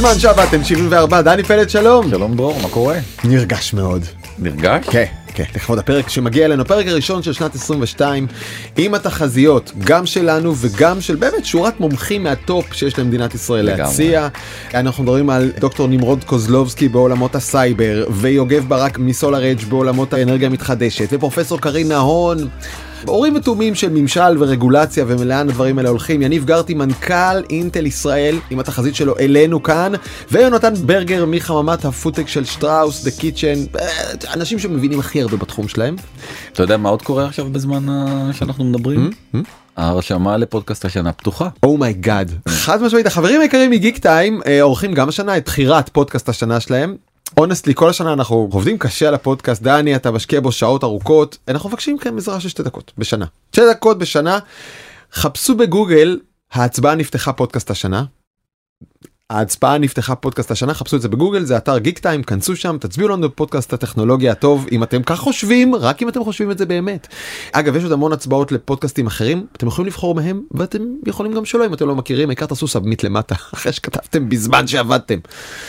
בזמן שעבדתם 74 דני פלד שלום שלום דרור, מה קורה? נרגש מאוד נרגש? כן כן לכבוד הפרק שמגיע אלינו הפרק הראשון של שנת 22 עם התחזיות גם שלנו וגם של באמת שורת מומחים מה top שיש למדינת ישראל לגמרי. להציע. אנחנו מדברים על דוקטור נמרוד קוזלובסקי בעולמות הסייבר ויוגב ברק מסולר אדג' בעולמות האנרגיה המתחדשת ופרופסור קרין נהון. אורים ותומים של ממשל ורגולציה ולאן הדברים האלה הולכים יניב גרטי מנכ"ל אינטל ישראל עם התחזית שלו אלינו כאן ויונתן ברגר מחממת הפודטק של שטראוס The Kitchen אנשים שמבינים הכי הרבה בתחום שלהם. אתה יודע מה עוד קורה עכשיו בזמן ה- שאנחנו מדברים? ההרשמה לפודקאסט השנה פתוחה. oh my god חד משמעית החברים היקרים מגיק טיים אה, עורכים גם השנה את בחירת פודקאסט השנה שלהם. honestly כל השנה אנחנו עובדים קשה על הפודקאסט. דני אתה משקיע בו שעות ארוכות. אנחנו מבקשים מכם עזרה של שתי דקות בשנה. שתי דקות בשנה. חפשו בגוגל ההצבעה נפתחה פודקאסט השנה. ההצבעה נפתחה פודקאסט השנה חפשו את זה בגוגל זה אתר גיק טיים כנסו שם תצביעו לנו בפודקאסט הטכנולוגיה הטוב אם אתם כך חושבים רק אם אתם חושבים את זה באמת. אגב יש עוד המון הצבעות לפודקאסטים אחרים אתם יכולים לבחור מהם ואתם יכולים גם שלא אם אתם לא מכירים העיקר תעשו submit למטה אחרי שכתבתם בזמן שעבדתם.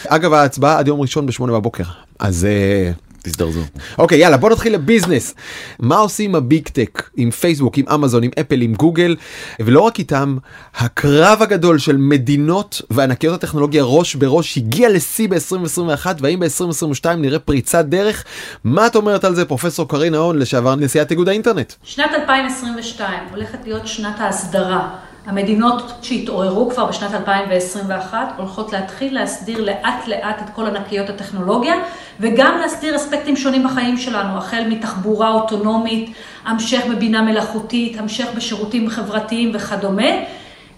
אגב ההצבעה עד יום ראשון בשמונה בבוקר אז אה, תזדרזו. אוקיי יאללה בוא נתחיל ל business מה עושים עם ה big tech עם פייסבוק עם אמזון עם אפל עם גוגל ולא רק איתם הקרב הגדול של מדינות וענקיות הטכנולוגיה ראש בראש הגיע לשיא ב-2021 והאם ב-2022 נראה פריצת דרך מה את אומרת על זה פרופסור קרין נהון לשעבר נשיאת איגוד האינטרנט. שנת 2022 הולכת להיות שנת ההסדרה. המדינות שהתעוררו כבר בשנת 2021 הולכות להתחיל להסדיר לאט לאט את כל ענקיות הטכנולוגיה וגם להסדיר אספקטים שונים בחיים שלנו, החל מתחבורה אוטונומית, המשך בבינה מלאכותית, המשך בשירותים חברתיים וכדומה.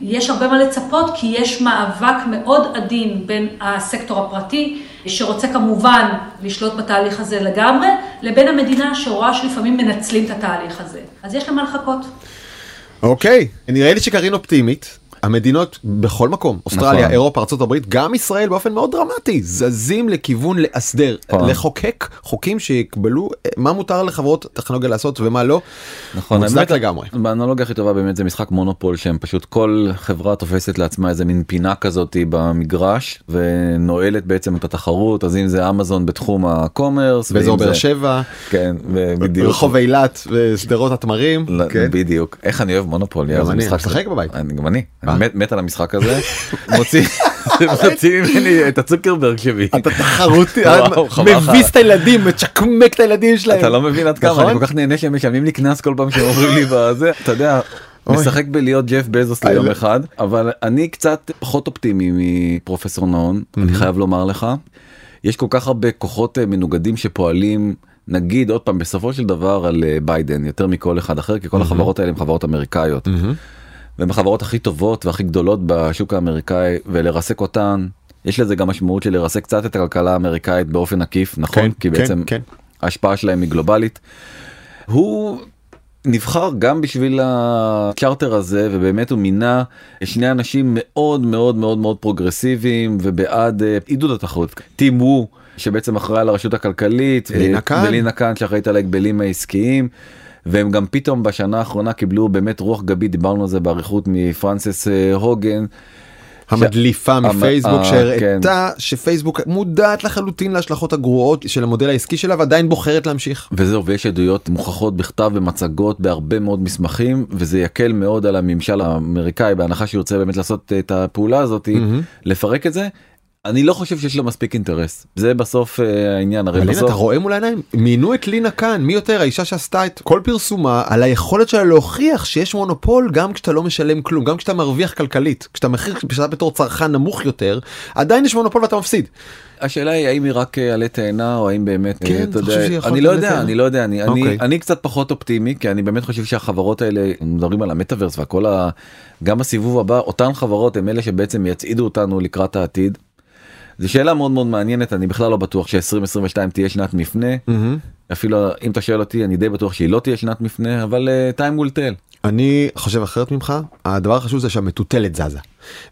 יש הרבה מה לצפות כי יש מאבק מאוד עדין בין הסקטור הפרטי, שרוצה כמובן לשלוט בתהליך הזה לגמרי, לבין המדינה שרואה שלפעמים מנצלים את התהליך הזה. אז יש למה לחכות. אוקיי נראה לי שקרין אופטימית. המדינות בכל מקום אוסטרליה נכון. אירופה ארה"ב גם ישראל באופן מאוד דרמטי זזים לכיוון לאסדר נכון. לחוקק חוקים שיקבלו אה, מה מותר לחברות טכנולוגיה לעשות ומה לא. נכון, מוצדק לגמרי. באנלוגיה הכי טובה באמת זה משחק מונופול שהם פשוט כל חברה תופסת לעצמה איזה מין פינה כזאתי במגרש ונועלת בעצם את התחרות אז אם זה אמזון בתחום הקומרס באזור באר שבע כן בדיוק רחוב אילת ושדרות התמרים. לא, כן. בדיוק איך אני אוהב מונופול גם אני, משחק בבית. אני- גם. אני מת- מת על המשחק הזה מוציא ממני את הצוקרברג שבי אתה תחרותי. מביס את הילדים מצ'קמק את הילדים שלהם. אתה לא מבין עד כמה נכון? אני כל כך נהנה שהם משלמים לי קנס כל פעם שהם אומרים לי בזה אתה יודע. משחק בלהיות ג'ף בזוס ליום אחד אבל אני קצת פחות אופטימי מפרופסור נהון אני חייב לומר לך. יש כל כך הרבה כוחות אה, מנוגדים שפועלים נגיד עוד פעם בסופו של דבר על אה, ביידן יותר מכל אחד אחר כי כל החברות האלה הן חברות אמריקאיות. והן החברות הכי טובות והכי גדולות בשוק האמריקאי ולרסק אותן יש לזה גם משמעות של לרסק קצת את הכלכלה האמריקאית באופן עקיף נכון כן, כי כן, בעצם כן. ההשפעה שלהם היא גלובלית. הוא נבחר גם בשביל הצ'רטר הזה ובאמת הוא מינה שני אנשים מאוד מאוד מאוד מאוד פרוגרסיביים ובעד אה, עידוד התחרות. טים וו שבעצם אחראי על הרשות הכלכלית לינה אה. ולינה קאהן שאחראית על ההגבלים העסקיים. והם גם פתאום בשנה האחרונה קיבלו באמת רוח גבית דיברנו על זה באריכות מפרנסס אה, הוגן. המדליפה המ- מפייסבוק אה, שהראתה שפייסבוק מודעת לחלוטין להשלכות הגרועות של המודל העסקי שלה ועדיין בוחרת להמשיך. וזהו ויש עדויות מוכחות בכתב ומצגות בהרבה מאוד מסמכים וזה יקל מאוד על הממשל האמריקאי בהנחה שירצה באמת לעשות את הפעולה הזאת לפרק את זה. אני לא חושב שיש לו מספיק אינטרס זה בסוף אה, העניין הרי בסוף אתה רואה מול העיניים מינו את לינה כאן מי יותר האישה שעשתה את כל פרסומה על היכולת שלה להוכיח שיש מונופול גם כשאתה לא משלם כלום גם כשאתה מרוויח כלכלית כשאתה מחיר כשאתה בתור צרכן נמוך יותר עדיין יש מונופול ואתה מפסיד. השאלה היא האם היא רק אה, עלה תאנה או האם באמת אה, כן, אתה אתה יודע, אני לא יודע? אני לא יודע אני אוקיי. אני אני קצת פחות אופטימי כי אני באמת חושב שהחברות האלה מדברים על המטאוורס והכל ה... גם הסיבוב הבא אותן חברות הם אלה שבעצם יצעידו אותנו לקראת העתיד. זו שאלה מאוד מאוד מעניינת אני בכלל לא בטוח ש-2022 תהיה שנת מפנה אפילו אם אתה שואל אותי אני די בטוח שהיא לא תהיה שנת מפנה אבל uh, time will tell. אני חושב אחרת ממך הדבר החשוב זה שהמטוטלת זזה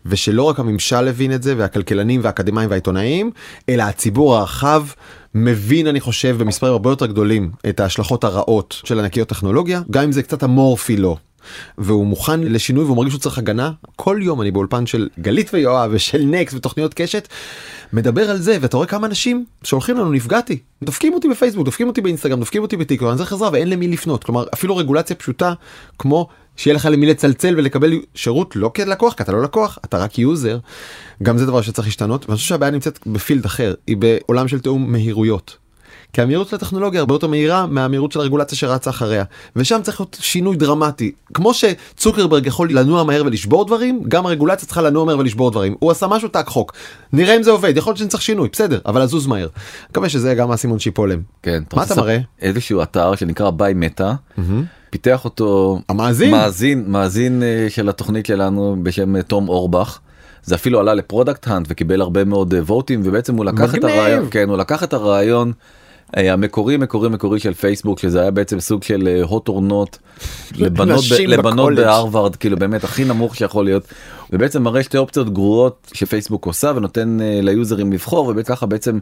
ושלא רק הממשל הבין את זה והכלכלנים והאקדמאים והעיתונאים אלא הציבור הרחב מבין אני חושב במספרים הרבה יותר גדולים את ההשלכות הרעות של ענקיות טכנולוגיה גם אם זה קצת אמורפי לו. והוא מוכן לשינוי והוא מרגיש שהוא צריך הגנה. כל יום אני באולפן של גלית ויואב ושל נקס ותוכניות קשת מדבר על זה ואתה רואה כמה אנשים שהולכים לנו נפגעתי. דופקים אותי בפייסבוק דופקים אותי באינסטגרם דופקים אותי בטיקטוק אני צריך עזרה ואין למי לפנות. כלומר אפילו רגולציה פשוטה כמו שיהיה לך למי לצלצל ולקבל שירות לא כלקוח כי אתה לא לקוח אתה רק user גם זה דבר שצריך להשתנות. ואני חושב שהבעיה נמצאת ב field אחר היא בעולם של תיאום מהירויות. כי המהירות של הטכנולוגיה הרבה יותר מהירה מהמהירות של הרגולציה שרצה אחריה ושם צריך להיות שינוי דרמטי כמו שצוקרברג יכול לנוע מהר ולשבור דברים גם הרגולציה צריכה לנוע מהר ולשבור דברים הוא עשה משהו טק חוק נראה אם זה עובד יכול להיות שנצטרך שינוי בסדר אבל לזוז מהר. מקווה שזה גם האסימון שיפול להם. כן, מה אתה מראה? איזשהו אתר שנקרא ביי מטא. פיתח אותו המאזין מאזין מאזין אה, של התוכנית שלנו בשם אה, תום אורבך. זה אפילו עלה ל Product Hunt וקיבל הרבה מאוד vote ים ובעצם הוא לקח את מגניב. הרעיון כן הוא לקח את הרעיון אה, המקורי מקורי מקורי של פייסבוק שזה היה בעצם סוג של hot or not לבנות ב- לבנות. בהרווארד כאילו באמת הכי נמוך שיכול להיות ובעצם מראה שתי אופציות גרועות שפייסבוק עושה ונותן אה, ל user ים לבחור וככה בעצם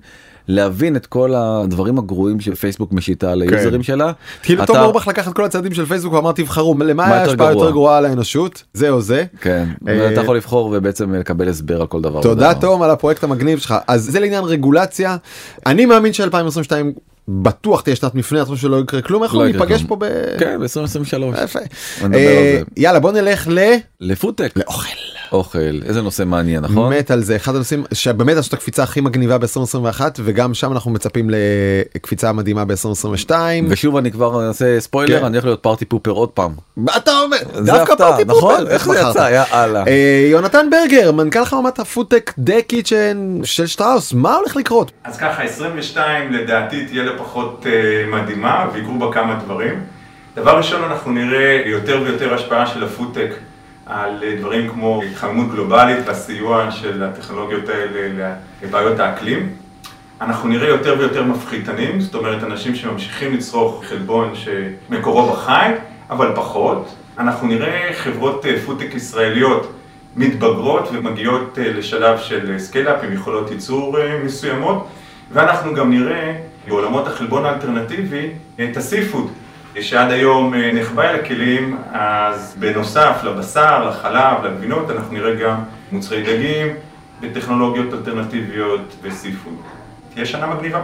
להבין את כל הדברים הגרועים שפייסבוק משיתה על היוזרים שלה. כאילו אתה- תום אורבך לקח את כל הצעדים של פייסבוק ואמר תבחרו למה מה היה יותר גרועה על האנושות זה או זה. כן, אה, ואתה יכול לבחור ובעצם לקבל הסבר על כל דבר. תודה. תום על הפרויקט המגניב שלך אז זה לעניין רגולציה אני מאמין ש2022 בטוח תהיה שנת מפנה, אתה חושב שלא יקרה כלום, אנחנו לא ניפגש כלום. פה ב... כן, ב-2023. יפה. אה. יאללה בוא נלך ל... לפודטק. לאוכל. אוכל, איזה נושא מעניין, נכון? מת על זה אחד הנושאים שבאמת עשו את הקפיצה הכי מגניבה ב-2021 וגם שם אנחנו מצפים לקפיצה מדהימה ב-2022. ושוב אני כבר אעשה ספוילר, כן. אני הולך להיות party pooper עוד פעם. מה אתה אומר? זה דווקא party נכון? pooper, איך זה? יצא? יאללה. אה, יונתן ברגר מנכ"ל חממת הפודטק The Kitchen של שטראוס מה הולך לקרות? אז ככה, 22 לדעתי תהיה לפחות אה, מדהימה, ויקרו בה כמה דברים. דבר ראשון, אנחנו נראה יותר ויותר השפעה של הפודטק על אה, דברים כמו התחממות גלובלית והסיוע של הטכנולוגיות האלה לבעיות האקלים. אנחנו נראה יותר ויותר מפחיתנים, זאת אומרת אנשים שממשיכים לצרוך חלבון שמקורו בחי, אבל פחות. אנחנו נראה חברות אה, פודטק ישראליות מתבגרות ומגיעות אה, לשלב של scale-up עם יכולות ייצור אה, מסוימות, ואנחנו גם נראה בעולמות החלבון האלטרנטיבי את ה seafood, שעד היום אה, נחבא אל הכלים, אז בנוסף לבשר, לחלב, לגבינות, אנחנו נראה גם מוצרי דגים וטכנולוגיות אלטרנטיביות ו seafood. תהיה שנה מגניבה.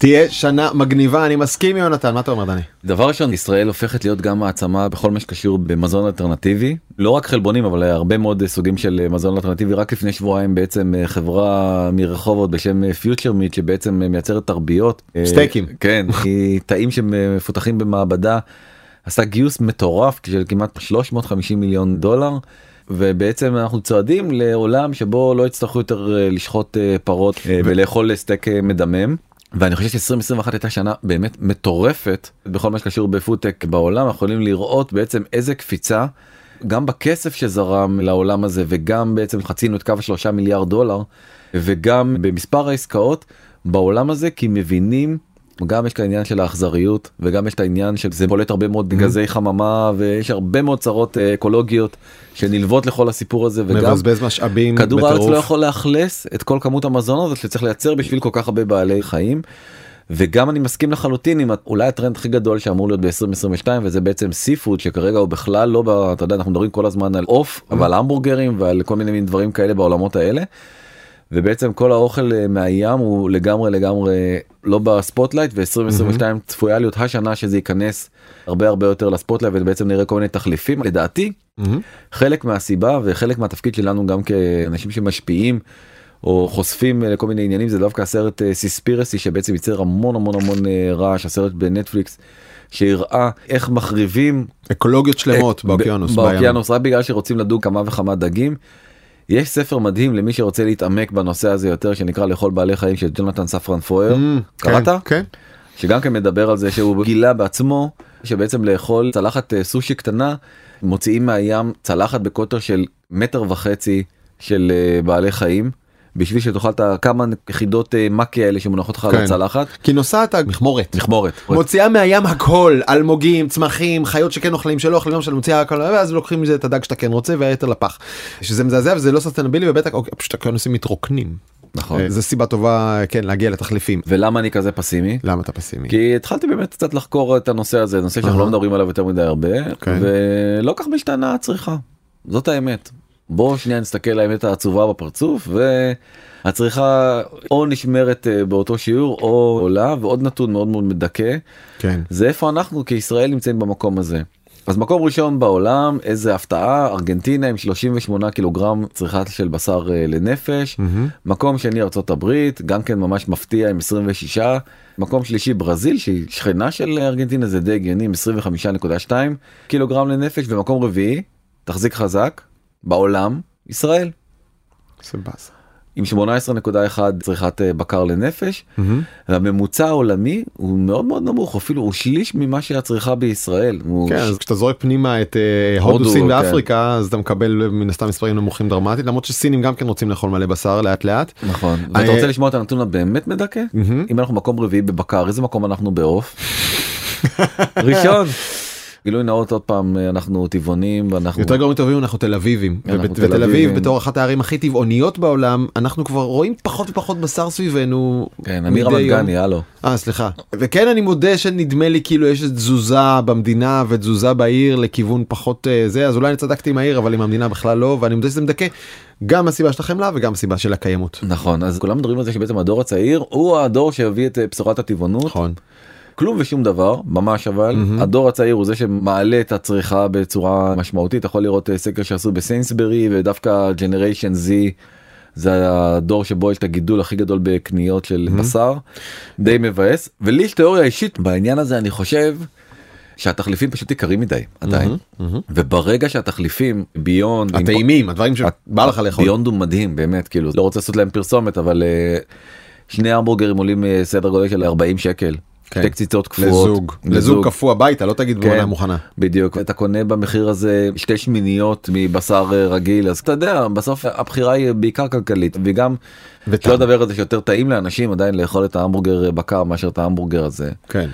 תהיה שנה מגניבה אני מסכים יונתן מה אתה אומר דני? דבר ראשון ישראל הופכת להיות גם מעצמה בכל מה שקשור במזון אלטרנטיבי לא רק חלבונים אבל הרבה מאוד סוגים של מזון אלטרנטיבי רק לפני שבועיים בעצם חברה מרחובות בשם Future Meat שבעצם מייצרת תרביות אה, סטייקים. כן היא תאים שמפותחים במעבדה עשה גיוס מטורף של כמעט 350 מיליון דולר. ובעצם אנחנו צועדים לעולם שבו לא יצטרכו יותר אה, לשחוט אה, פרות ולאכול סטייק מדמם. ואני חושב ש-2021 הייתה שנה באמת מטורפת בכל מה שקשור בפודטק בעולם. אנחנו יכולים לראות בעצם איזה קפיצה גם בכסף שזרם לעולם הזה וגם בעצם חצינו את קו השלושה מיליארד דולר וגם במספר העסקאות בעולם הזה כי מבינים גם יש את העניין של האכזריות וגם יש את העניין של זה פולט הרבה מאוד גזי חממה ויש הרבה מאוד צרות אה, אקולוגיות שנלוות לכל הסיפור הזה וגם מבזבז משאבים כדור הארץ. לא יכול לאכלס את כל כמות המזון הזאת שצריך לייצר בשביל כל כך הרבה בעלי חיים. וגם אני מסכים לחלוטין עם אולי הטרנד הכי גדול שאמור להיות ב-2022 וזה בעצם seafood שכרגע הוא בכלל לא, אתה יודע אנחנו מדברים כל הזמן על עוף ועל המבורגרים ועל כל מיני מין דברים כאלה בעולמות האלה. ובעצם כל האוכל אה, מהים הוא לגמרי לגמרי לא ב spotlight ו-2022 צפויה להיות השנה שזה ייכנס הרבה הרבה יותר ל spotlight ובעצם נראה כל מיני תחליפים לדעתי מהמם. חלק מהסיבה וחלק מהתפקיד שלנו גם כאנשים שמשפיעים או חושפים לכל מיני עניינים זה דווקא הסרט Seaspiracy שבעצם ייצר המון המון המון אה, רעש הסרט בנטפליקס שהראה איך מחריבים אקולוגיות שלמות אה, באוקיינוס. באוקיינוס רק בגלל שרוצים לדוג כמה וכמה דגים. יש ספר מדהים למי שרוצה להתעמק בנושא הזה יותר שנקרא לאכול בעלי חיים של ג'ונתן ספרן פואר אמ, קראת? כן, כן. שגם כן מדבר על זה שהוא גילה בעצמו שבעצם לאכול צלחת אה, סושי קטנה מוציאים מהים צלחת בקוטר של מטר וחצי של אה, בעלי חיים בשביל שתאכל את הכמה יחידות אה, מקי האלה שמונחות לך על כן. הצלחת. כי נוסעת מכמורת. מכמורת. מוציאה מהים הכל אלמוגים צמחים חיות שכן אוכלים שלא אוכלים לא משנה מוציאה הכל ואז לוקחים מזה את הדג שאתה כן רוצה והיתר לפח. שזה מזעזע וזה לא ססטנבילי ובטח אוקיי, פשוט האוקיינוסים מתרוקנים. נכון. אה, זה סיבה טובה כן להגיע לתחליפים. ולמה אני כזה פסימי? למה אתה פסימי? כי התחלתי באמת קצת לחקור את הנושא הזה, נושא שאנחנו. לא מדברים עליו יותר מדי הרבה, כן. ולא כך משתנה הצריכה. זאת האמת. בוא שנייה נסתכל לאמת העצובה בפרצוף, והצריכה או נשמרת אה, באותו שיעור או עולה, ועוד נתון מאוד מאוד מדכא, כן. זה איפה אנחנו כישראל נמצאים במקום הזה. אז מקום ראשון בעולם, איזה הפתעה, ארגנטינה עם 38 קילוגרם צריכה של בשר אה, לנפש. מהמם. מקום שני ארצות הברית, גם כן ממש מפתיע עם 26. מקום שלישי ברזיל שהיא שכנה של ארגנטינה זה די הגיוני עם 25.2 קילוגרם לנפש. ומקום רביעי, תחזיק חזק, בעולם, ישראל. עם 18.1 צריכת אה, בקר לנפש. מהמם. והממוצע העולמי הוא מאוד מאוד נמוך אפילו הוא שליש ממה שהצריכה בישראל. כן, ש- אז כשאתה זורק פנימה את אה, הודו, הודו, סין כן. ואפריקה, אז אתה מקבל מן הסתם מספרים נמוכים דרמטית, למרות שסינים גם כן רוצים לאכול מלא בשר לאט לאט. נכון. אה, ואתה רוצה לשמוע את הנתון הבאמת מדכא? מהמם. אם אנחנו מקום רביעי בבקר איזה מקום אנחנו בעוף? ראשון. גילוי נאות עוד פעם אנחנו טבעונים ואנחנו יותר גרועים טובים אנחנו תל אביבים תל ותל אביב. בתור אחת הערים הכי טבעוניות בעולם אנחנו כבר רואים פחות ופחות בשר סביבנו. כן אני רמת. גני הלו. אה סליחה וכן אני מודה שנדמה לי כאילו יש תזוזה במדינה ותזוזה בעיר לכיוון פחות אה, זה אז אולי אני צדקתי עם העיר אבל עם המדינה בכלל לא ואני מודה שזה מדכא גם הסיבה של החמלה וגם הסיבה של הקיימות. נכון אז כולם מדברים על זה שבעצם הדור הצעיר הוא הדור שהביא את אה, בשורת הטבעונות. נכון. כלום ושום דבר ממש אבל מהמם. הדור הצעיר הוא זה שמעלה את הצריכה בצורה משמעותית יכול לראות אה, סקר שעשו בסיינסברי ודווקא ג'נריישן Z. זה הדור שבו יש את הגידול הכי גדול בקניות של מהמם. בשר די מבאס ולי יש תיאוריה אישית בעניין הזה אני חושב שהתחליפים פשוט יקרים מדי עדיין מהמם, מהמם. וברגע שהתחליפים ביונד הטעימים הדברים שבא לך לאכול. ביונד הוא מדהים באמת כאילו לא רוצה לעשות להם פרסומת אבל אה, שני המבורגרים עולים אה, סדר גודל של 40 שקל. כן. שתי קציצות קפואות. לזוג לזוג קפוא הביתה לא תגיד כן. בעונה מוכנה. בדיוק אתה קונה במחיר הזה שתי שמיניות מבשר אה, רגיל אז אתה יודע בסוף הבחירה היא בעיקר כלכלית וגם וטעם. לא לדבר על זה שיותר טעים לאנשים עדיין לאכול את ההמבורגר בקר מאשר את ההמבורגר הזה. כן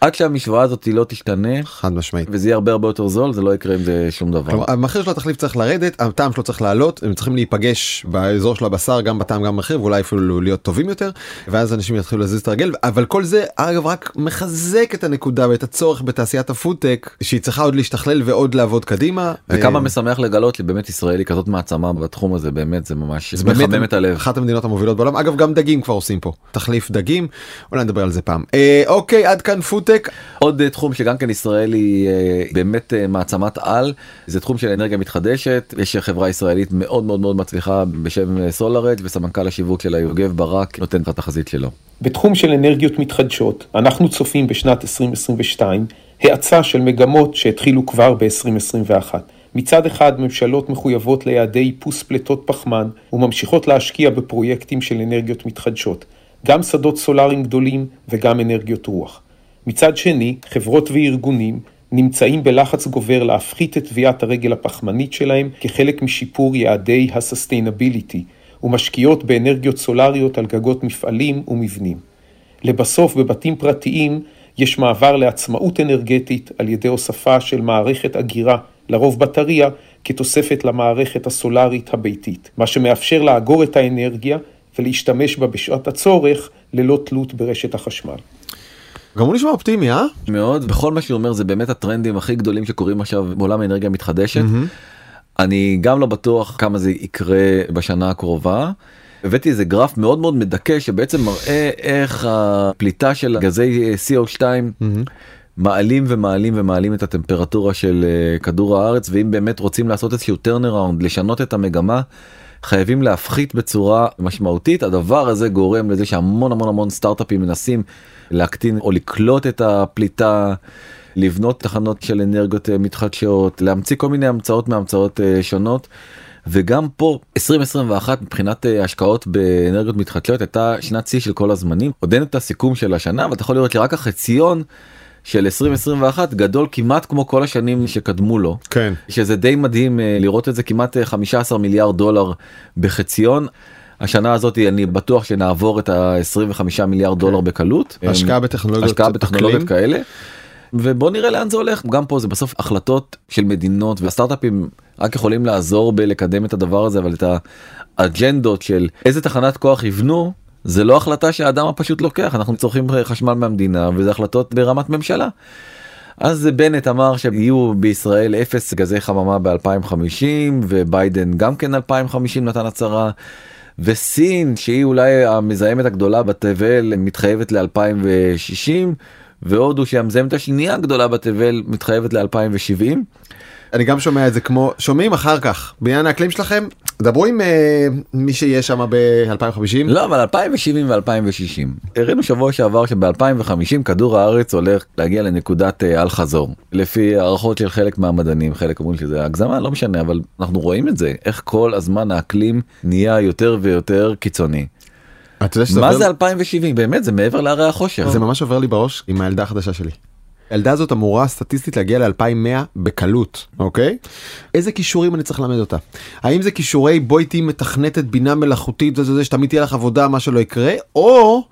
עד שהמשוואה הזאת לא תשתנה חד משמעית. וזה יהיה הרבה הרבה יותר זול זה לא יקרה עם זה שום דבר. כלומר, המחיר של התחליף צריך לרדת הטעם שלו צריך לעלות הם צריכים להיפגש באזור של הבשר גם בטעם גם במחיר ואולי אפילו להיות טובים יותר ואז אנשים יתחילו להזיז את הרגל אבל כל זה אגב רק מחזק את הנקודה ואת הצורך בתעשיית הפודטק שהיא צריכה עוד להשתכלל ועוד לעבוד קדימה. וכמה משמח לגלות שבאמת ישראל היא כזאת מעצמה בתחום הזה באמת זה ממש זה באמת מחמם את הלב. אחת המדינות המובילות בעולם אגב גם דגים כבר עושים פה תחליף דגים אולי נדבר על זה פעם אה, אוקיי עד כאן פודטק עוד אה, תחום שגם כן ישראל היא אה, באמת אה, מעצמת על זה תחום של אנרגיה מתחדשת יש חברה ישראלית מאוד מאוד מאוד מצליחה בשם סולארג' וסמנכ"ל השיווק שלה יוגב ברק נותן לך תחזית שלו. בתחום של אנרגיות מתחדשות, אנחנו צופים בשנת 2022 האצה של מגמות שהתחילו כבר ב-2021. מצד אחד, ממשלות מחויבות ליעדי איפוס פליטות פחמן וממשיכות להשקיע בפרויקטים של אנרגיות מתחדשות, גם שדות סולאריים גדולים וגם אנרגיות רוח. מצד שני, חברות וארגונים נמצאים בלחץ גובר להפחית את טביעת הרגל הפחמנית שלהם כחלק משיפור יעדי ה-sustainability, ומשקיעות באנרגיות סולריות על גגות מפעלים ומבנים. לבסוף, בבתים פרטיים יש מעבר לעצמאות אנרגטית על ידי הוספה של מערכת אגירה, לרוב בטריה, כתוספת למערכת הסולרית הביתית, מה שמאפשר לאגור את האנרגיה ולהשתמש בה בשעת הצורך ללא תלות ברשת החשמל. גם הוא נשמע אופטימי אה? מאוד בכל מה שהוא אומר זה באמת הטרנדים הכי גדולים שקורים עכשיו בעולם האנרגיה המתחדשת. אני גם לא בטוח כמה זה יקרה בשנה הקרובה. הבאתי איזה גרף מאוד מאוד מדכא שבעצם מראה איך הפליטה של גזי CO2 מעלים ומעלים ומעלים את הטמפרטורה של אה, כדור הארץ ואם באמת רוצים לעשות איזשהו turnaround לשנות את המגמה חייבים להפחית בצורה משמעותית הדבר הזה גורם לזה שהמון המון המון סטארט-אפים מנסים להקטין או לקלוט את הפליטה. לבנות תחנות של אנרגיות אה, מתחדשות להמציא כל מיני המצאות מהמצאות אה, שונות. וגם פה 2021 מבחינת אה, השקעות באנרגיות מתחדשות הייתה שנת שיא של כל הזמנים עוד אין את הסיכום של השנה אבל אתה יכול לראות שרק החציון של 2021 גדול כמעט כמו כל השנים שקדמו לו כן. שזה די מדהים אה, לראות את זה כמעט אה, 15 מיליארד דולר בחציון. השנה הזאת אני בטוח שנעבור את ה-25 מיליארד דולר בקלות. השקעה בטכנולוגיות השקעה בטכנולוגיות אקלים. כאלה. ובוא נראה לאן זה הולך גם פה זה בסוף החלטות של מדינות והסטארט-אפים רק יכולים לעזור בלקדם את הדבר הזה אבל את האג'נדות של איזה תחנת כוח יבנו זה לא החלטה שהאדם הפשוט לוקח אנחנו צורכים חשמל מהמדינה וזה החלטות ברמת ממשלה. אז בנט אמר שיהיו בישראל אפס גזי חממה ב-2050 וביידן גם כן 2050 נתן הצהרה. וסין שהיא אולי המזהמת הגדולה בתבל מתחייבת ל-2060 והודו שהמזהמת השנייה הגדולה בתבל מתחייבת ל-2070. אני גם שומע את זה כמו שומעים אחר כך בעניין האקלים שלכם דברו עם אה, מי שיהיה שם ב-2050 לא אבל 2070 ו2060 הראינו שבוע שעבר שב2050 כדור הארץ הולך להגיע לנקודת אה, אל חזור לפי הערכות של חלק מהמדענים חלק אומרים שזה הגזמה לא משנה אבל אנחנו רואים את זה איך כל הזמן האקלים נהיה יותר ויותר קיצוני. מה זה 2070 באמת זה מעבר להרי החושר זה ממש עובר לי בראש עם הילדה החדשה שלי. הילדה הזאת אמורה סטטיסטית להגיע ל-2100 בקלות, אוקיי? איזה כישורים אני צריך ללמד אותה? האם זה כישורי בואי תהיי מתכנתת בינה מלאכותית וזה זה שתמיד תהיה לך עבודה מה שלא יקרה, או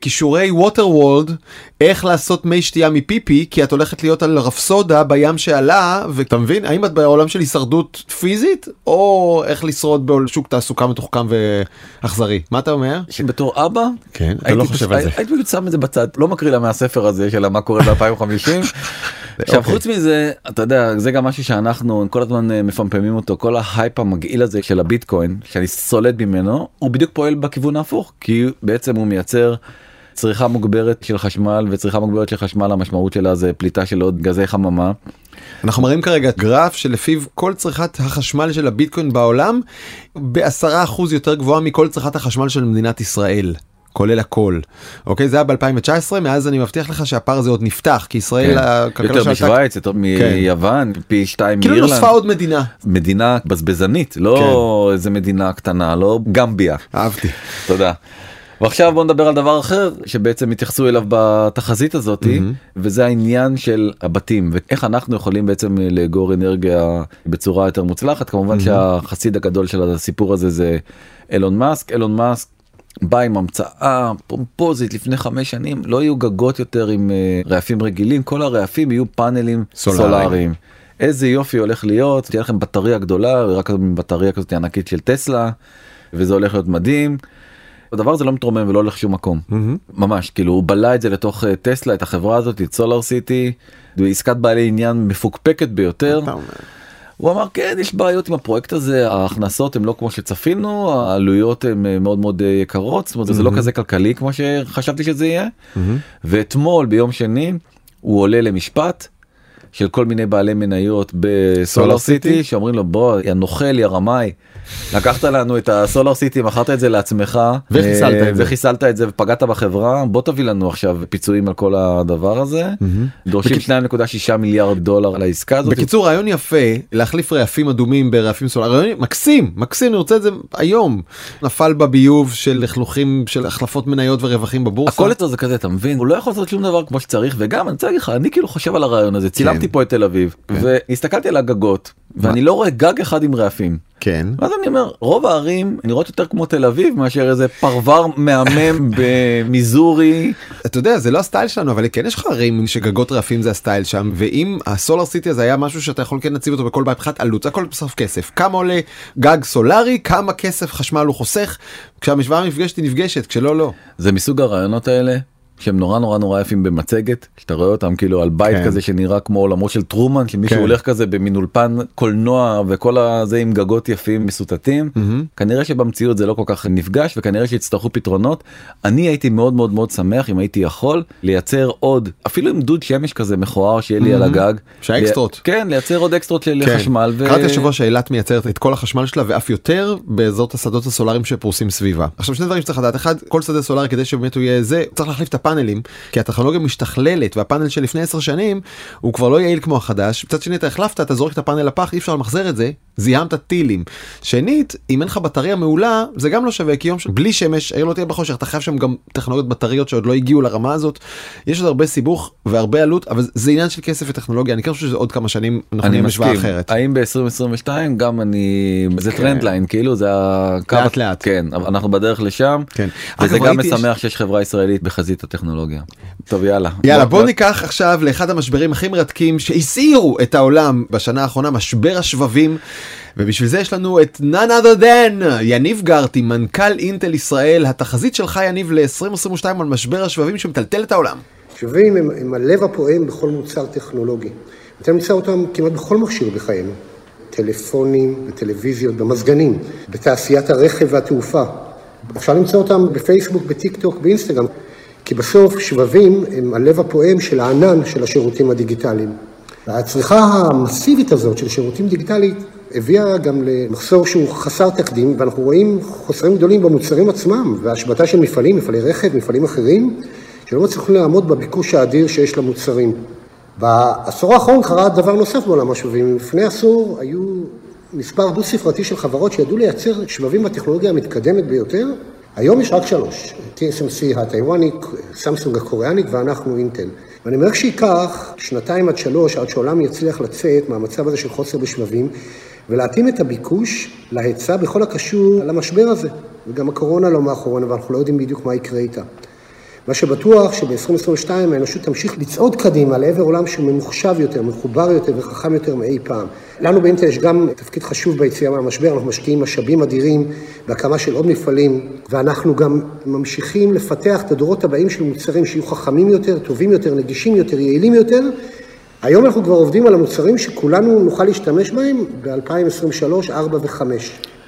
כישורי ווטר וולד, איך לעשות מי שתייה מפיפי, כי את הולכת להיות על רפסודה בים שעלה, ואתה מבין? האם את בעולם של הישרדות פיזית, או איך לשרוד בשוק תעסוקה מתוחכם ואכזרי? מה אתה אומר? שבתור אבא, כן, אתה לא חושב על זה. הייתי פשוט שם את זה בצד, לא מקריא לה מהספר הזה של מה קורה ב-2050. עכשיו אוקיי. חוץ מזה אתה יודע זה גם משהו שאנחנו כל הזמן אה, מפמפמים אותו כל ההייפ המגעיל הזה של הביטקוין שאני סולד ממנו הוא בדיוק פועל בכיוון ההפוך כי בעצם הוא מייצר צריכה מוגברת של חשמל וצריכה מוגברת של חשמל המשמעות שלה זה פליטה של עוד גזי חממה. אנחנו מראים כרגע גרף שלפיו כל צריכת החשמל של הביטקוין בעולם בעשרה אחוז יותר גבוהה מכל צריכת החשמל של מדינת ישראל. כולל הכל. אוקיי זה היה ב2019 מאז אני מבטיח לך שהפער הזה עוד נפתח כי ישראל כן. הכלכלה יותר משוויץ יותר מיוון פי שתיים כאילו מאירלנד נוספה עוד מדינה. מדינה בזבזנית לא איזה מדינה קטנה לא גמביה אהבתי. תודה. ועכשיו בוא נדבר על דבר אחר שבעצם התייחסו אליו בתחזית הזאתי וזה העניין של הבתים ואיך אנחנו יכולים בעצם לאגור אנרגיה בצורה יותר מוצלחת כמובן שהחסיד הגדול של הסיפור הזה זה אילון מאסק אילון מאסק. בא עם המצאה פומפוזית לפני חמש שנים לא יהיו גגות יותר עם אה, רעפים רגילים כל הרעפים יהיו פאנלים סולאריים. סולאריים. איזה יופי הולך להיות תהיה לכם בטריה גדולה רק בטריה כזאת ענקית של טסלה וזה הולך להיות מדהים. הדבר הזה לא מתרומם ולא הולך שום מקום. ממש כאילו הוא בלע את זה לתוך אה, טסלה את החברה הזאת את סולאר סיטי עסקת בעלי עניין מפוקפקת ביותר. הוא אמר כן יש בעיות עם הפרויקט הזה ההכנסות הן לא כמו שצפינו העלויות הן אה, מאוד מאוד אה, יקרות זאת אומרת זה לא כזה כלכלי כמו שחשבתי שזה יהיה. ואתמול ביום שני הוא עולה למשפט של כל מיני בעלי מניות בסולר סיטי? שאומרים לו בוא יא נוכל יא רמאי לקחת לנו את הסולר סיטי מכרת את זה לעצמך וחיסלת אה, את זה. וחיסלת את זה ופגעת בחברה בוא תביא לנו עכשיו פיצויים על כל הדבר הזה דורשים 2.6 מיליארד דולר על העסקה הזאת. בקיצור רעיון יפה להחליף רעפים אדומים ברעפים סולאריים רעיון מקסים מקסים אני רוצה את זה היום נפל בביוב של לכלוכים של החלפות מניות ורווחים בבורסה. הכל אצלו זה כזה אתה מבין הוא לא יכול לעשות שום דבר כמו שצריך וגם אני רוצה להגיד לך אני כאילו חושב על הרעיון הזה צילמתי פה את תל אביב והסתכלתי על הגגות ואני לא רואה גג אחד עם רעפים. כן. ואז אני אומר רוב הערים נראות יותר כמו תל אביב מאשר איזה פרבר מהמם במיזורי אתה יודע זה לא הסטייל שלנו אבל כן יש לך ערים שגגות רעפים זה הסטייל שם ואם הסולר סיטי הזה היה משהו שאתה יכול כן להציב אותו בכל בית מבחינת עלות זה הכל בסוף כסף כמה עולה גג סולארי כמה כסף חשמל הוא חוסך כשהמשוואה נפגשת היא נפגשת כשלא לא. זה מסוג הרעיונות האלה שהם נורא נורא נורא יפים במצגת שאתה רואה אותם כאילו על בית כן. כזה שנראה כמו עולמו של טרומן שמישהו כן. הולך כזה במין אולפן קולנוע וכל הזה עם גגות יפים מסוטטים כנראה שבמציאות זה לא כל כך נפגש וכנראה שיצטרכו פתרונות אני הייתי מאוד מאוד מאוד שמח אם הייתי יכול לייצר עוד אפילו עם דוד שמש כזה מכוער שיהיה לי על הגג שהאקסטרות. כן לייצר עוד אקסטרות של כן. חשמל ו- קראתי השבוע שאילת מייצרת את כל החשמל שלה ואף יותר באזור השדות הסולאריים שפרוסים סביבה. עכשיו שני דברים שצריך לדעת אחד כל שדה סולארי כדי שבאמת הוא יהיה זה צריך להחליף את הפאנלים כי הטכנולוגיה משתכללת והפאנל של לפני 10 שנים הוא כבר לא יעיל כמו החדש. מצד שני אתה החלפת אתה זורק את הפאנל לפח אי אפשר למחזר את זה זיהמת טילים. שנית, אם אין לך בטריה מעולה, זה גם לא שווה, כי יום ש... בלי שמש, העיר לא תהיה בחושך, אתה חייב שם גם טכנולוגיות בטריות שעוד לא הגיעו לרמה הזאת. יש עוד הרבה סיבוך והרבה עלות, אבל זה עניין של כסף וטכנולוגיה, אני כן חושב שזה עוד כמה שנים אנחנו נהיה משוואה אחרת. האם ב-2022 גם אני, זה כן. trend line, כאילו זה הקו, לאט לאט. כן, אנחנו בדרך לשם, כן. וזה גם משמח שיש חברה ישראלית בחזית הטכנולוגיה. טוב יאללה. יאללה בוא ניקח עכשיו לאחד המשברים הכי מרתקים שהסעירו את העולם בשנה האחרונה משבר השבבים ובשביל זה יש לנו את none other than יניב גרטי מנכ"ל אינטל ישראל התחזית שלך יניב ל-2022 על משבר השבבים שמטלטל את העולם. שבבים הם, הם הלב הפועם בכל מוצר טכנולוגי. אתה נמצא אותם כמעט בכל מכשיר בחיינו. טלפונים וטלוויזיות, במזגנים, בתעשיית הרכב והתעופה. אפשר למצוא אותם בפייסבוק, בטיק טוק, באינסטגרם. כי בסוף שבבים הם הלב הפועם של הענן של השירותים הדיגיטליים. והצריכה המסיבית הזאת של שירותים דיגיטליים הביאה גם למחסור שהוא חסר תקדים, ואנחנו רואים חוסרים גדולים במוצרים עצמם, והשבתה של מפעלים, מפעלי רכב, מפעלים אחרים, שלא מצליחים לעמוד בביקוש האדיר שיש למוצרים. בעשור האחרון קרה דבר נוסף בעולם השבבים. לפני עשור היו מספר דו-ספרתי של חברות שידעו לייצר שבבים בטכנולוגיה המתקדמת ביותר. היום יש רק שלוש, TSMC הטיוואנית, סמסונג הקוריאנית ואנחנו אינטל. ואני אומר שייקח שנתיים עד שלוש, עד שהעולם יצליח לצאת מהמצב הזה של חוסר בשבבים, ולהתאים את הביקוש להיצע בכל הקשור למשבר הזה. וגם הקורונה לא מאחורינו, ואנחנו לא יודעים בדיוק מה יקרה איתה. מה שבטוח שב-2022 האנושות תמשיך לצעוד קדימה לעבר עולם שהוא ממוחשב יותר, מחובר יותר וחכם יותר מאי פעם. לנו באינטל יש גם תפקיד חשוב ביציאה מהמשבר, אנחנו משקיעים משאבים אדירים בהקמה של עוד מפעלים, ואנחנו גם ממשיכים לפתח את הדורות הבאים של מוצרים שיהיו חכמים יותר, טובים יותר, נגישים יותר, יעילים יותר. היום אנחנו כבר עובדים על המוצרים שכולנו נוכל להשתמש בהם ב-2023, 4 ו-5.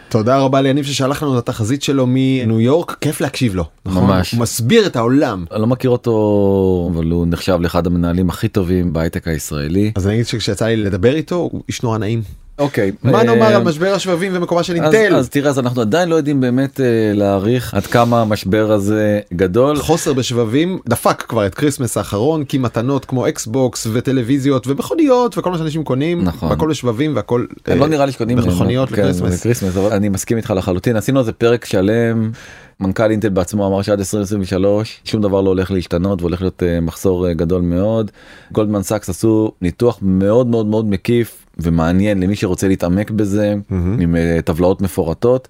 תודה רבה ליניב ששלח לנו את התחזית שלו מניו יורק כיף להקשיב לו. נכון? ממש. הוא מסביר את העולם. אני לא מכיר אותו, אבל הוא נחשב לאחד המנהלים הכי טובים בהייטק הישראלי. אז אני אגיד שכשיצא לי לדבר איתו הוא איש נורא נעים. אוקיי. מה אה, נאמר על משבר השבבים ומקומה של אז, אינטל? אז תראה אז אנחנו עדיין לא יודעים באמת אה, להעריך עד כמה המשבר הזה גדול. חוסר בשבבים דפק כבר את Christmas האחרון כי מתנות כמו אקסבוקס וטלוויזיות ומכוניות וכל מה שאנשים קונים נכון. הכל בשבבים והכל אה, לא נראה לי שקונים מכוניות כן. ל Christmas אבל אני מסכים איתך לחלוטין עשינו על זה פרק שלם. מנכ"ל אינטל בעצמו אמר שעד 2023 שום דבר לא הולך להשתנות והולך להיות מחסור גדול מאוד. גולדמן סאקס עשו ניתוח מאוד מאוד מאוד מקיף ומעניין למי שרוצה להתעמק בזה עם אה, טבלאות מפורטות.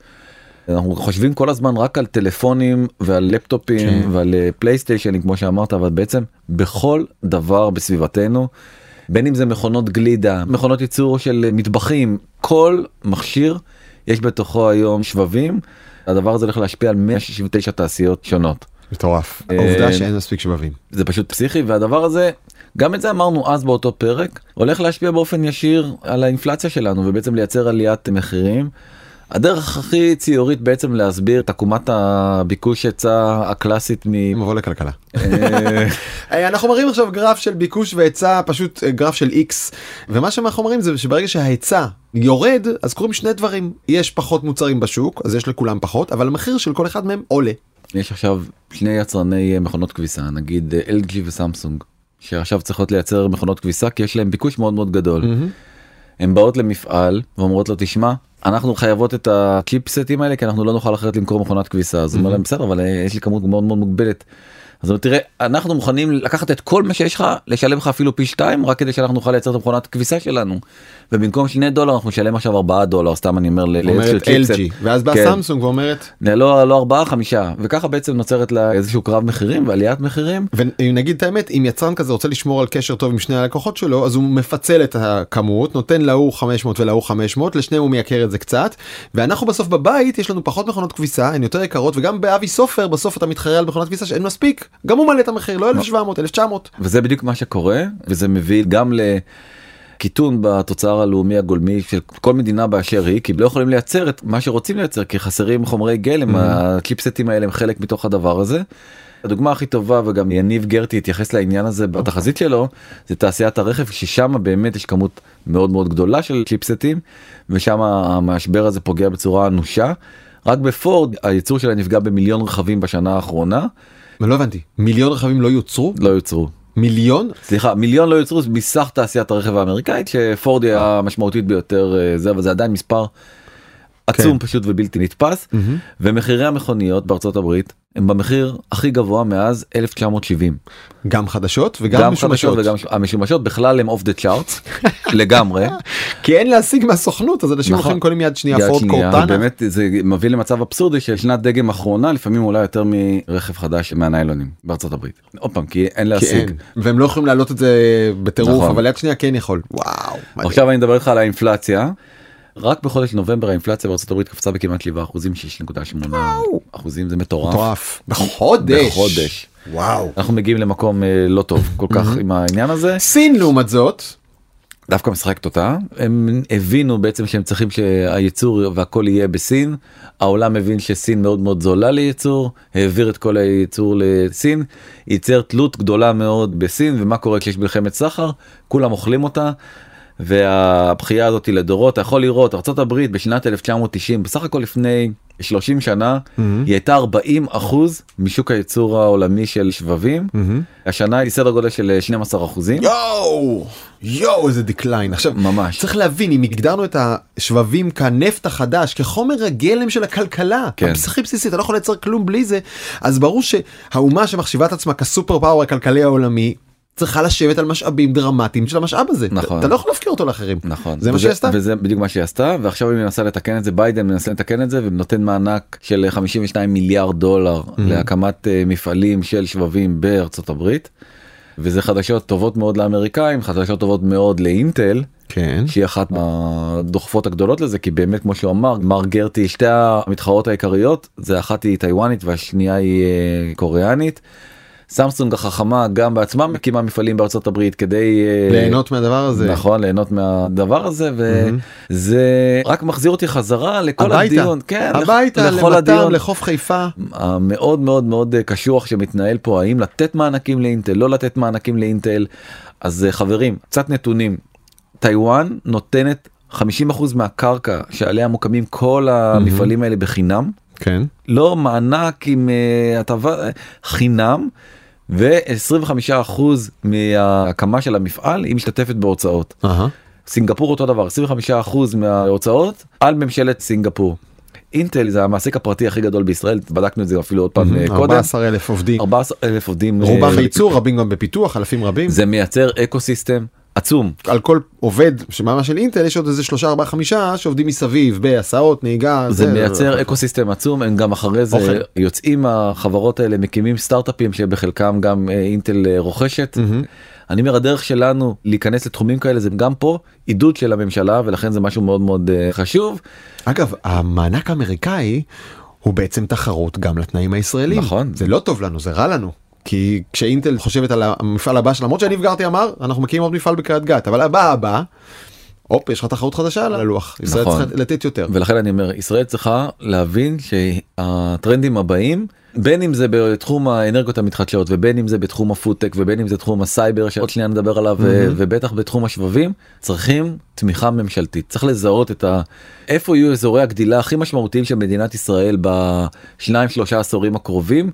אנחנו חושבים כל הזמן רק על טלפונים ועל לפטופים כן. ועל אה, פלייסטיישנים כמו שאמרת אבל בעצם בכל דבר בסביבתנו בין אם זה מכונות גלידה מכונות ייצור של אה, מטבחים כל מכשיר יש בתוכו היום שבבים הדבר הזה הולך להשפיע על 169 תעשיות שונות מטורף. העובדה שאין מספיק שבבים. זה פשוט פסיכי והדבר הזה גם את זה אמרנו אז באותו פרק הולך להשפיע באופן ישיר על האינפלציה שלנו ובעצם לייצר עליית מחירים. הדרך הכי ציורית בעצם להסביר את עקומת הביקוש היצע הקלאסית מ... מבוא לכלכלה. אה, אה, אנחנו מראים עכשיו גרף של ביקוש והיצע פשוט אה, גרף של x ומה שאנחנו אומרים זה שברגע שההיצע יורד אז קורים שני דברים יש פחות מוצרים בשוק אז יש לכולם פחות אבל המחיר של כל אחד מהם עולה. יש עכשיו שני יצרני מכונות כביסה נגיד LG וסמסונג שעכשיו צריכות לייצר מכונות כביסה כי יש להם ביקוש מאוד מאוד גדול. הן באות למפעל ואומרות לו תשמע אנחנו חייבות את הצ'יפסטים האלה כי אנחנו לא נוכל אחרת למכור מכונת כביסה אז הוא אומר להם בסדר אבל אה, יש לי כמות מאוד מאוד מוגבלת. אז תראה אנחנו מוכנים לקחת את כל מה שיש לך לשלם לך אפילו פי שתיים רק כדי שאנחנו נוכל לייצר את המכונת כביסה שלנו. ובמקום שני דולר אנחנו נשלם עכשיו ארבעה דולר סתם אני אומר ל- לעץ של אומרת צ'יפסט. LG ואז בא כן. סמסונג ואומרת לא לא ארבעה חמישה וככה בעצם נוצרת לה איזשהו קרב מחירים ועליית מחירים. ואם נגיד את האמת אם יצרן כזה רוצה לשמור על קשר טוב עם שני הלקוחות שלו אז הוא מפצל את הכמות נותן להוא 500 ולהוא 500 לשניהם הוא מייקר את זה קצת ואנחנו בסוף בבית יש לנו פחות מכונות כביסה הן יותר יקרות וגם באבי סופר בסוף אתה מתחרה על מכונת כביסה שאין מספיק גם הוא מעלה את המחיר לא 1700 1900 וזה בדיוק מה שקורה וזה מביא גם לקיטון בתוצר הלאומי הגולמי של כל מדינה באשר היא כי לא יכולים לייצר את מה שרוצים לייצר כי חסרים חומרי גלם הצ'יפסטים האלה הם חלק מתוך הדבר הזה. הדוגמה הכי טובה וגם יניב גרטי התייחס לעניין הזה בתחזית שלו זה תעשיית הרכב ששם באמת יש כמות מאוד מאוד גדולה של צ'יפסטים ושם המשבר הזה פוגע בצורה אנושה. רק בפורד הייצור שלה נפגע במיליון רכבים בשנה האחרונה לא הבנתי מיליון רכבים לא יוצרו לא יוצרו. מיליון? סליחה מיליון לא יוצרו מסך תעשיית הרכב האמריקאית שפורד היא המשמעותית ביותר אה, זה אבל זה עדיין מספר עצום כן. פשוט ובלתי נתפס ומחירי המכוניות בארצות הברית הם במחיר הכי גבוה מאז 1970 גם חדשות וגם גם משומשות. חדשות וגם המשומשות בכלל הם אוף דה צ'ארטס לגמרי. כי אין להשיג מהסוכנות אז אנשים נכון. הולכים קונים יד שנייה פורד קורטנה. באמת זה מביא למצב אבסורדי של שנת דגם אחרונה לפעמים אולי יותר מרכב חדש מהניילונים בארצות הברית. עוד פעם כי אין כי להשיג. אין. והם לא יכולים להעלות את זה בטירוף נכון. אבל יד שנייה כן יכול. וואו. עכשיו אני מדבר איתך על האינפלציה. רק בחודש נובמבר האינפלציה בארצות הברית קפצה בכמעט 7 אחוזים 6.8 אחוזים זה מטורף. מטורף. בחודש. בחודש. וואו. אנחנו מגיעים למקום אה, לא טוב כל כך עם העניין הזה סין לעומת זאת. דווקא משחקת אותה הם הבינו בעצם שהם צריכים שהייצור והכל יהיה בסין העולם מבין שסין מאוד מאוד זולה לייצור העביר את כל הייצור לסין ייצר תלות גדולה מאוד בסין ומה קורה כשיש מלחמת סחר כולם אוכלים אותה. והבכייה הזאת לדורות אתה יכול לראות ארה"ב בשנת 1990 בסך הכל לפני 30 שנה היא הייתה 40 אחוז משוק הייצור העולמי של שבבים השנה היא סדר גודל של 12 אחוזים. יואו. יואו איזה decline. עכשיו ממש. צריך להבין אם הגדרנו את השבבים כנפט החדש כחומר הגלם של הכלכלה. כן. הכי בסיסי אתה לא יכול לייצר כלום בלי זה אז ברור שהאומה שמחשיבה את עצמה כ super power הכלכלי העולמי. צריכה לשבת על משאבים דרמטיים של המשאב הזה. נכון. אתה לא יכול להפקיר אותו לאחרים. נכון זה מה שהיא עשתה. וזה בדיוק מה שהיא עשתה ועכשיו היא מנסה לתקן את זה ביידן מנסה לתקן את זה ונותן מענק של 52 מיליארד דולר להקמת אה, מפעלים של שבבים בארצות הברית. וזה חדשות טובות מאוד לאמריקאים חדשות טובות מאוד לאינטל כן. שהיא אחת מהדוחפות הגדולות לזה כי באמת כמו שהוא אמר מר גרטי שתי המתחרות העיקריות זה אחת היא טיוואנית והשנייה היא אה, קוריאנית. סמסונג החכמה גם בעצמה מקימה מפעלים בארצות הברית כדי אה, ליהנות מהדבר הזה. נכון ליהנות מהדבר הזה וזה רק מחזיר אותי חזרה לכל הביתה. הדיון כן הביתה לכל למתם הדיון לחוף חיפה. המאוד מאוד מאוד קשוח שמתנהל פה האם לתת מענקים לאינטל לא לתת מענקים לאינטל אז אה, חברים קצת נתונים טיוואן נותנת 50% מהקרקע שעליה מוקמים כל המפעלים האלה בחינם כן. לא מענק עם אה, הטבה אה, חינם ו-25% מההקמה של המפעל היא משתתפת בהוצאות. אהה. סינגפור אותו דבר 25% מההוצאות על ממשלת סינגפור. אינטל זה המעסיק הפרטי הכי גדול בישראל בדקנו את זה אפילו עוד פעם אה, קודם 14 אלף עובדים. 14 אלף עובדים רובם אה, בייצור רבים גם בפיתוח אלפים רבים. זה מייצר אקו סיסטם עצום על כל עובד שממה של אינטל יש עוד איזה שלושה ארבעה חמישה שעובדים מסביב בהסעות נהיגה זה מייצר אקו סיסטם עצום הם גם אחרי זה אוכל. יוצאים החברות האלה מקימים סטארט-אפים שבחלקם גם אה, אינטל אה, רוכשת. אני אומר הדרך שלנו להיכנס לתחומים כאלה זה גם פה עידוד של הממשלה ולכן זה משהו מאוד מאוד אה, חשוב. אגב המענק האמריקאי הוא בעצם תחרות גם לתנאים הישראלים נכון. זה לא טוב לנו זה רע לנו. כי כשאינטל חושבת על המפעל הבא שלה למרות שאני גרתי אמר אנחנו מקימים עוד מפעל בקריית גת אבל הבא הבא. הופ יש לך תחרות חדשה על הלוח ישראל נכון. צריכה לתת יותר. ולכן אני אומר ישראל צריכה להבין שהטרנדים הבאים בין אם זה בתחום האנרגיות המתחדשות ובין אם זה בתחום הפודטק ובין אם זה תחום הסייבר שעוד שנייה נדבר עליו ו- ובטח בתחום השבבים צריכים תמיכה ממשלתית צריך לזהות את ה... איפה יהיו אזורי הגדילה הכי משמעותיים של מדינת ישראל בשניים שלושה עשורים הקרובים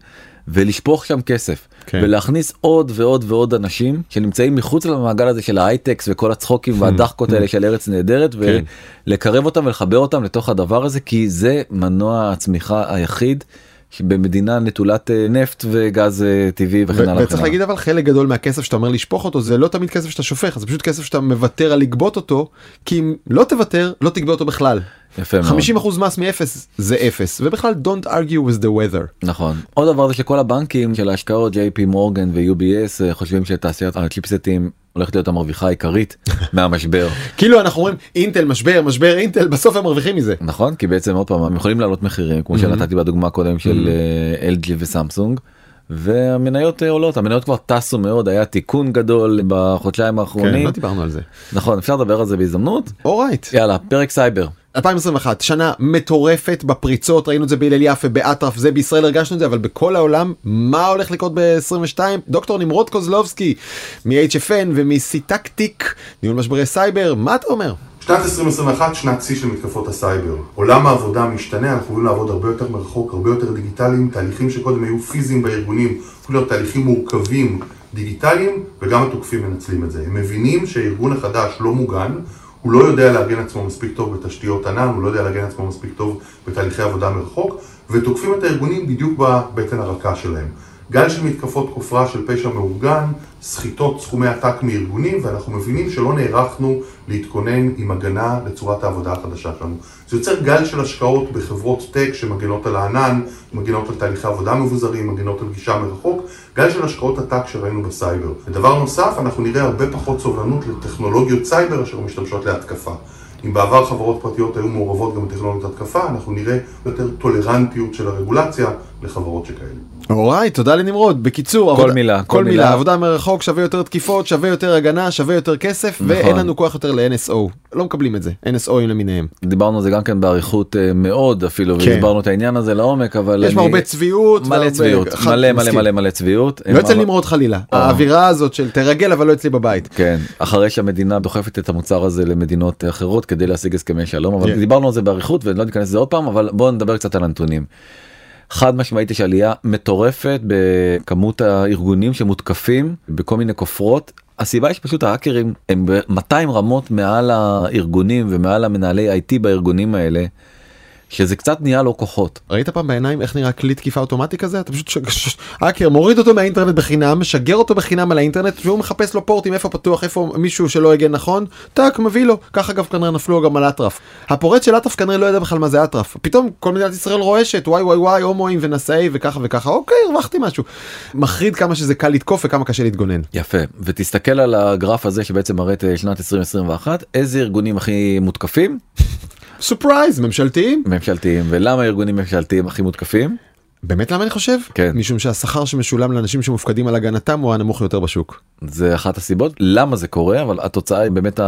ולשפוך שם כסף כן. ולהכניס עוד ועוד ועוד אנשים שנמצאים מחוץ למעגל הזה של ההייטק וכל הצחוקים והדחקות האלה של ארץ נהדרת כן. ולקרב אותם ולחבר אותם לתוך הדבר הזה כי זה מנוע הצמיחה היחיד במדינה נטולת אה, נפט וגז אה, טבעי וכן הלאה. וצריך. להגיד אבל חלק גדול מהכסף שאתה אומר לשפוך אותו זה לא תמיד כסף שאתה שופך זה פשוט כסף שאתה מוותר על לגבות אותו כי אם לא תוותר לא תגבה אותו בכלל. יפה מאוד. 50% מס מאפס זה אפס ובכלל don't argue with the weather. נכון. עוד דבר זה שכל הבנקים של ההשקעות JP מורגן ו-UBS אה, חושבים שתעשיית הצ'יפסטים הולכת להיות המרוויחה העיקרית מהמשבר. כאילו אנחנו אומרים אינטל משבר משבר אינטל בסוף הם מרוויחים מזה. נכון כי בעצם עוד פעם הם יכולים לעלות מחירים כמו שנתתי בדוגמה קודם של אה, LG וסמסונג. והמניות אה, עולות המניות כבר טסו מאוד היה תיקון גדול בחודשיים כן, האחרונים לא דיברנו על זה. נכון אפשר לדבר על זה בהזדמנות alright. יאללה פרק סייבר 2021 שנה מטורפת בפריצות ראינו את זה בהלל יפה באטרף זה בישראל הרגשנו את זה אבל בכל העולם מה הולך לקרות ב-22 דוקטור נמרוד קוזלובסקי מ-HFN ומסיטקטיק ניהול משברי סייבר מה אתה אומר? שנת 2021, שנת שיא של מתקפות הסייבר. עולם העבודה משתנה, אנחנו יכולים לעבוד הרבה יותר מרחוק, הרבה יותר דיגיטליים, תהליכים שקודם היו פיזיים בארגונים, להיות תהליכים מורכבים דיגיטליים, וגם התוקפים מנצלים את זה. הם מבינים שהארגון החדש לא מוגן, הוא לא יודע לארגן עצמו מספיק טוב בתשתיות ענן, הוא לא יודע לארגן עצמו מספיק טוב בתהליכי עבודה מרחוק, ותוקפים את הארגונים בדיוק בבטן הרכה שלהם. גל של מתקפות כופרה של פשע מאורגן, סחיטות סכומי עתק מארגונים, ואנחנו מבינים שלא נערכנו להתכונן עם הגנה לצורת העבודה החדשה שלנו. זה יוצר גל של השקעות בחברות טק שמגנות על הענן, מגנות על תהליכי עבודה מבוזרים, מגנות על גישה מרחוק, גל של השקעות עתק שראינו בסייבר. ודבר נוסף, אנחנו נראה הרבה פחות סובלנות לטכנולוגיות סייבר אשר משתמשות להתקפה. אם בעבר חברות פרטיות היו מעורבות גם בטכנולוגיות התקפה, אנחנו נראה יותר טולרנטיות של הרגולציה לחברות שכאלה. אוריי, תודה לנמרוד. בקיצור, כל עבודה, מילה, כל כל מילה, מילה. עבודה מרחוק שווה יותר תקיפות, שווה יותר הגנה, שווה יותר כסף, נכון. ואין לנו כוח יותר ל-NSO. לא מקבלים את זה, NSOים למיניהם. דיברנו על זה גם כן באריכות אה, מאוד אפילו כן. והסברנו את העניין הזה לעומק אבל יש אני- הרבה צביעות. מלא והרבה- צביעות אחד- מלא מלא. מלא מלא צביעות. לא אצל נמרוד חלילה. או. האווירה הזאת של תרגל אבל לא אצלי בבית. כן אחרי שהמדינה דוחפת את המוצר הזה למדינות אחרות כדי להשיג הסכמי שלום אבל כן. דיברנו על זה באריכות ולא ניכנס לזה עוד פעם אבל בואו נדבר קצת על הנתונים. חד משמעית יש עלייה מטורפת בכמות הארגונים שמותקפים בכל מיני כופרות. הסיבה היא שפשוט ההאקרים הם ב-200 רמות מעל הארגונים ומעל המנהלי IT בארגונים האלה. שזה קצת נהיה לו כוחות. ראית פעם בעיניים איך נראה כלי תקיפה אוטומטי כזה? אתה פשוט האקר מוריד אותו מהאינטרנט בחינם, משגר אותו בחינם על האינטרנט, והוא מחפש לו פורטים איפה פתוח, איפה מישהו שלא הגן נכון, טאק, מביא לו. ככה אגב כנראה נפלו גם על אטרף. הפורץ של אטרף כנראה לא ידע בכלל מה זה אטרף. פתאום כל מדינת ישראל רועשת, וואי וואי וואי, הומואים ונשאי וככה וככה, אוקיי, הרווחתי משהו. מחריד כמה שזה קל לתקוף וכמה קשה להתגונן. יפה ותסתכל על הגרף הזה שבעצם מראה את אה, שנת 2021 איזה ארגונים הכי מותקפים surprise, ממשלתיים. ממשלתיים ולמה ארגונים ממשלתיים הכי מותקפים באמת למה אני חושב? כן. משום שהשכר שמשולם לאנשים שמופקדים על הגנתם הוא הנמוך יותר בשוק. זה אחת הסיבות למה זה קורה אבל התוצאה היא באמת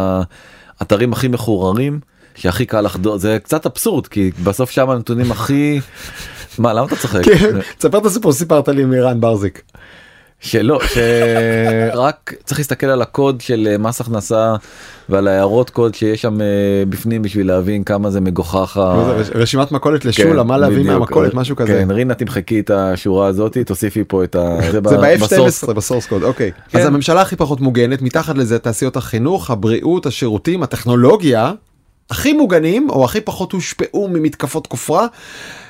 האתרים הכי מחוררים שהכי קל לחדור זה קצת אבסורד כי בסוף שם הנתונים הכי מה למה אתה צוחק כן, תספר את הסיפור שסיפרת לי מרן ברזיק. שלא שרק צריך להסתכל על הקוד של אה, מס הכנסה ועל הערות קוד שיש שם אה, בפנים בשביל להבין כמה זה מגוחך. רשימת מכולת כן, לשולה, מה להביא. מהמכולת, משהו כזה. כן, רינה תמחקי את השורה הזאתי תוסיפי פה את ה... זה ב- ב source. ב-F12 ב source code אוקיי כן. אז הממשלה הכי פחות מוגנת מתחת לזה תעשיות החינוך הבריאות השירותים הטכנולוגיה הכי מוגנים או הכי פחות הושפעו ממתקפות כופרה.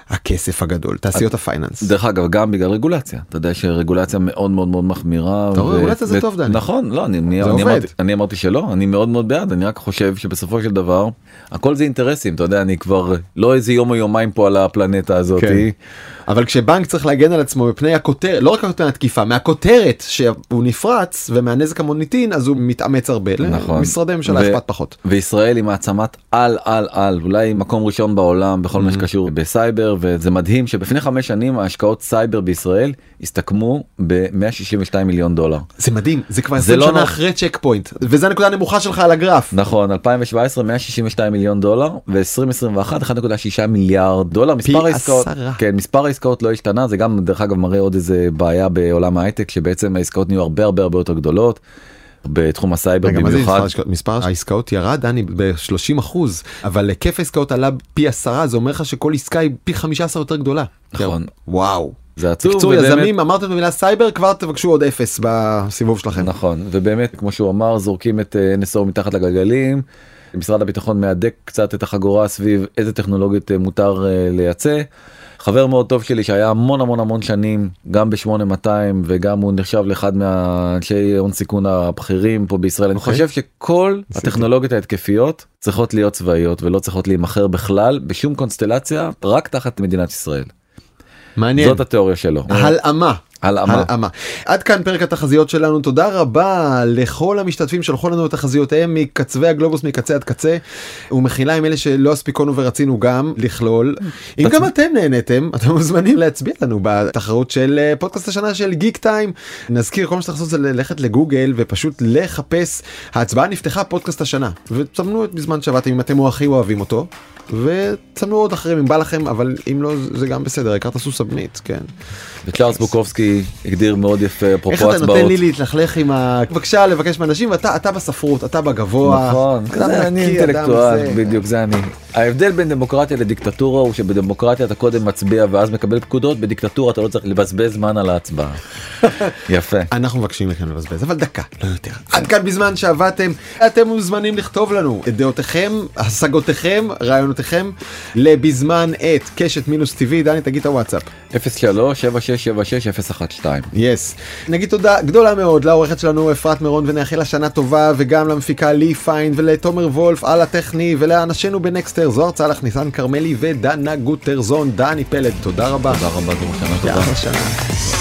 הכסף הגדול תעשיות ה finance. דרך אגב גם בגלל רגולציה אתה יודע שרגולציה מאוד מאוד מאוד מחמירה. אתה רואה, רגולציה זה טוב, דני. נכון לא אני, אני, אני. אמרתי, אני אמרתי שלא אני מאוד מאוד בעד אני רק חושב שבסופו של דבר הכל זה אינטרסים אתה יודע אני כבר לא איזה יום או יומיים פה על הפלנטה הזאת. כן. אבל כשבנק צריך להגן על עצמו מפני הכותרת לא רק מפני התקיפה מהכותרת שהוא נפרץ ומהנזק המוניטין אז הוא מתאמץ הרבה נכון. למשרדי ממשלה ו- אכפת פחות. וישראל היא מעצמת על על על אולי מקום ראשון בעולם בכל מה שקשור בסייבר וזה מדהים שלפני חמש שנים ההשקעות סייבר בישראל הסתכמו ב-162 מיליון דולר. זה מדהים זה כבר זה 20 לא שנה. אחרי Check Point וזה הנקודה הנמוכה שלך על הגרף. נכון 2017 162 מיליון דולר ו-2021 1.6 מיליארד דולר מספר העסקאות. כן מספר העסקאות לא השתנה זה גם דרך אגב מראה עוד איזה בעיה בעולם ההייטק שבעצם העסקאות נהיו הרבה הרבה הרבה יותר גדולות. בתחום הסייבר מספר במיוחד העסקאות? מספר העסקאות ירד דני ב-30 אחוז אבל היקף העסקאות עלה פי עשרה זה אומר לך שכל עסקה היא פי 15 יותר גדולה. נכון. וואו. זה עצוב בקיצור ובאמת- יזמים אמרתם במילה סייבר כבר תבקשו עוד אפס בסיבוב שלכם. נכון ובאמת כמו שהוא אמר זורקים את אה, NSO מתחת לגלגלים. משרד הביטחון מהדק קצת את החגורה סביב איזה טכנולוגיות אה, מותר אה, לייצא. חבר מאוד טוב שלי שהיה המון המון המון שנים גם ב-8200 וגם הוא נחשב לאחד מהאנשי הון סיכון הבכירים פה בישראל אני אוקיי. חושב שכל הטכנולוגיות ההתקפיות צריכות להיות צבאיות ולא צריכות להימכר בכלל בשום קונסטלציה רק תחת מדינת ישראל. מעניין. זאת התיאוריה שלו. הלאמה. הלאמה. עד כאן פרק התחזיות שלנו תודה רבה לכל המשתתפים שלחו לנו את תחזיותיהם מקצווי הגלובוס מקצה עד קצה ומחילה עם אלה שלא הספקנו ורצינו גם לכלול. אם גם אתם נהנתם אתם מוזמנים להצביע לנו בתחרות של אה, פודקאסט השנה של Geektime. נזכיר כל מה שצריך לעשות זה ללכת לגוגל ופשוט לחפש ההצבעה נפתחה פודקאסט השנה ותסמנו את בזמן שעבדתם אם אתם הכי אוהבים אותו. ותסמנו עוד אחרים אם בא לכם אבל אם לא זה גם בסדר העיקר תעשו submit כן. וצ'ארלס בוקובסקי ברסקי הגדיר מאוד יפה איך אפרופו אתה נותן הצבעות. לי להתלכלך עם ה... בבקשה לבקש מאנשים אתה בספרות אתה בגבוה. נכון, זה אני אינטלקטואל. בדיוק זה אני. ההבדל בין דמוקרטיה לדיקטטורה הוא שבדמוקרטיה אתה קודם מצביע ואז מקבל פקודות, בדיקטטורה אתה לא צריך לבזבז זמן על ההצבעה. יפה. אנחנו מבקשים מכם לבזבז אבל דקה לא יותר עד כאן בזמן שעבדתם אתם מוזמנים לכתוב לנו את דעותיכם השגותיכם רעיונותיכם לבזמן את קשת מינוס טבעי דני תגיד את הוואטסאפ 03-7676-012. yes נגיד תודה גדולה מאוד לעורכת שלנו אפרת מירון ונאחל לה שנה טובה וגם למפיקה לי פיין ולתומר וולף על הטכני ולאנשינו ב Nexter זוהר צלח ניסן כרמלי ודנה גוטרזון דני פלד תודה רבה. תודה רבה, ושנה טובה.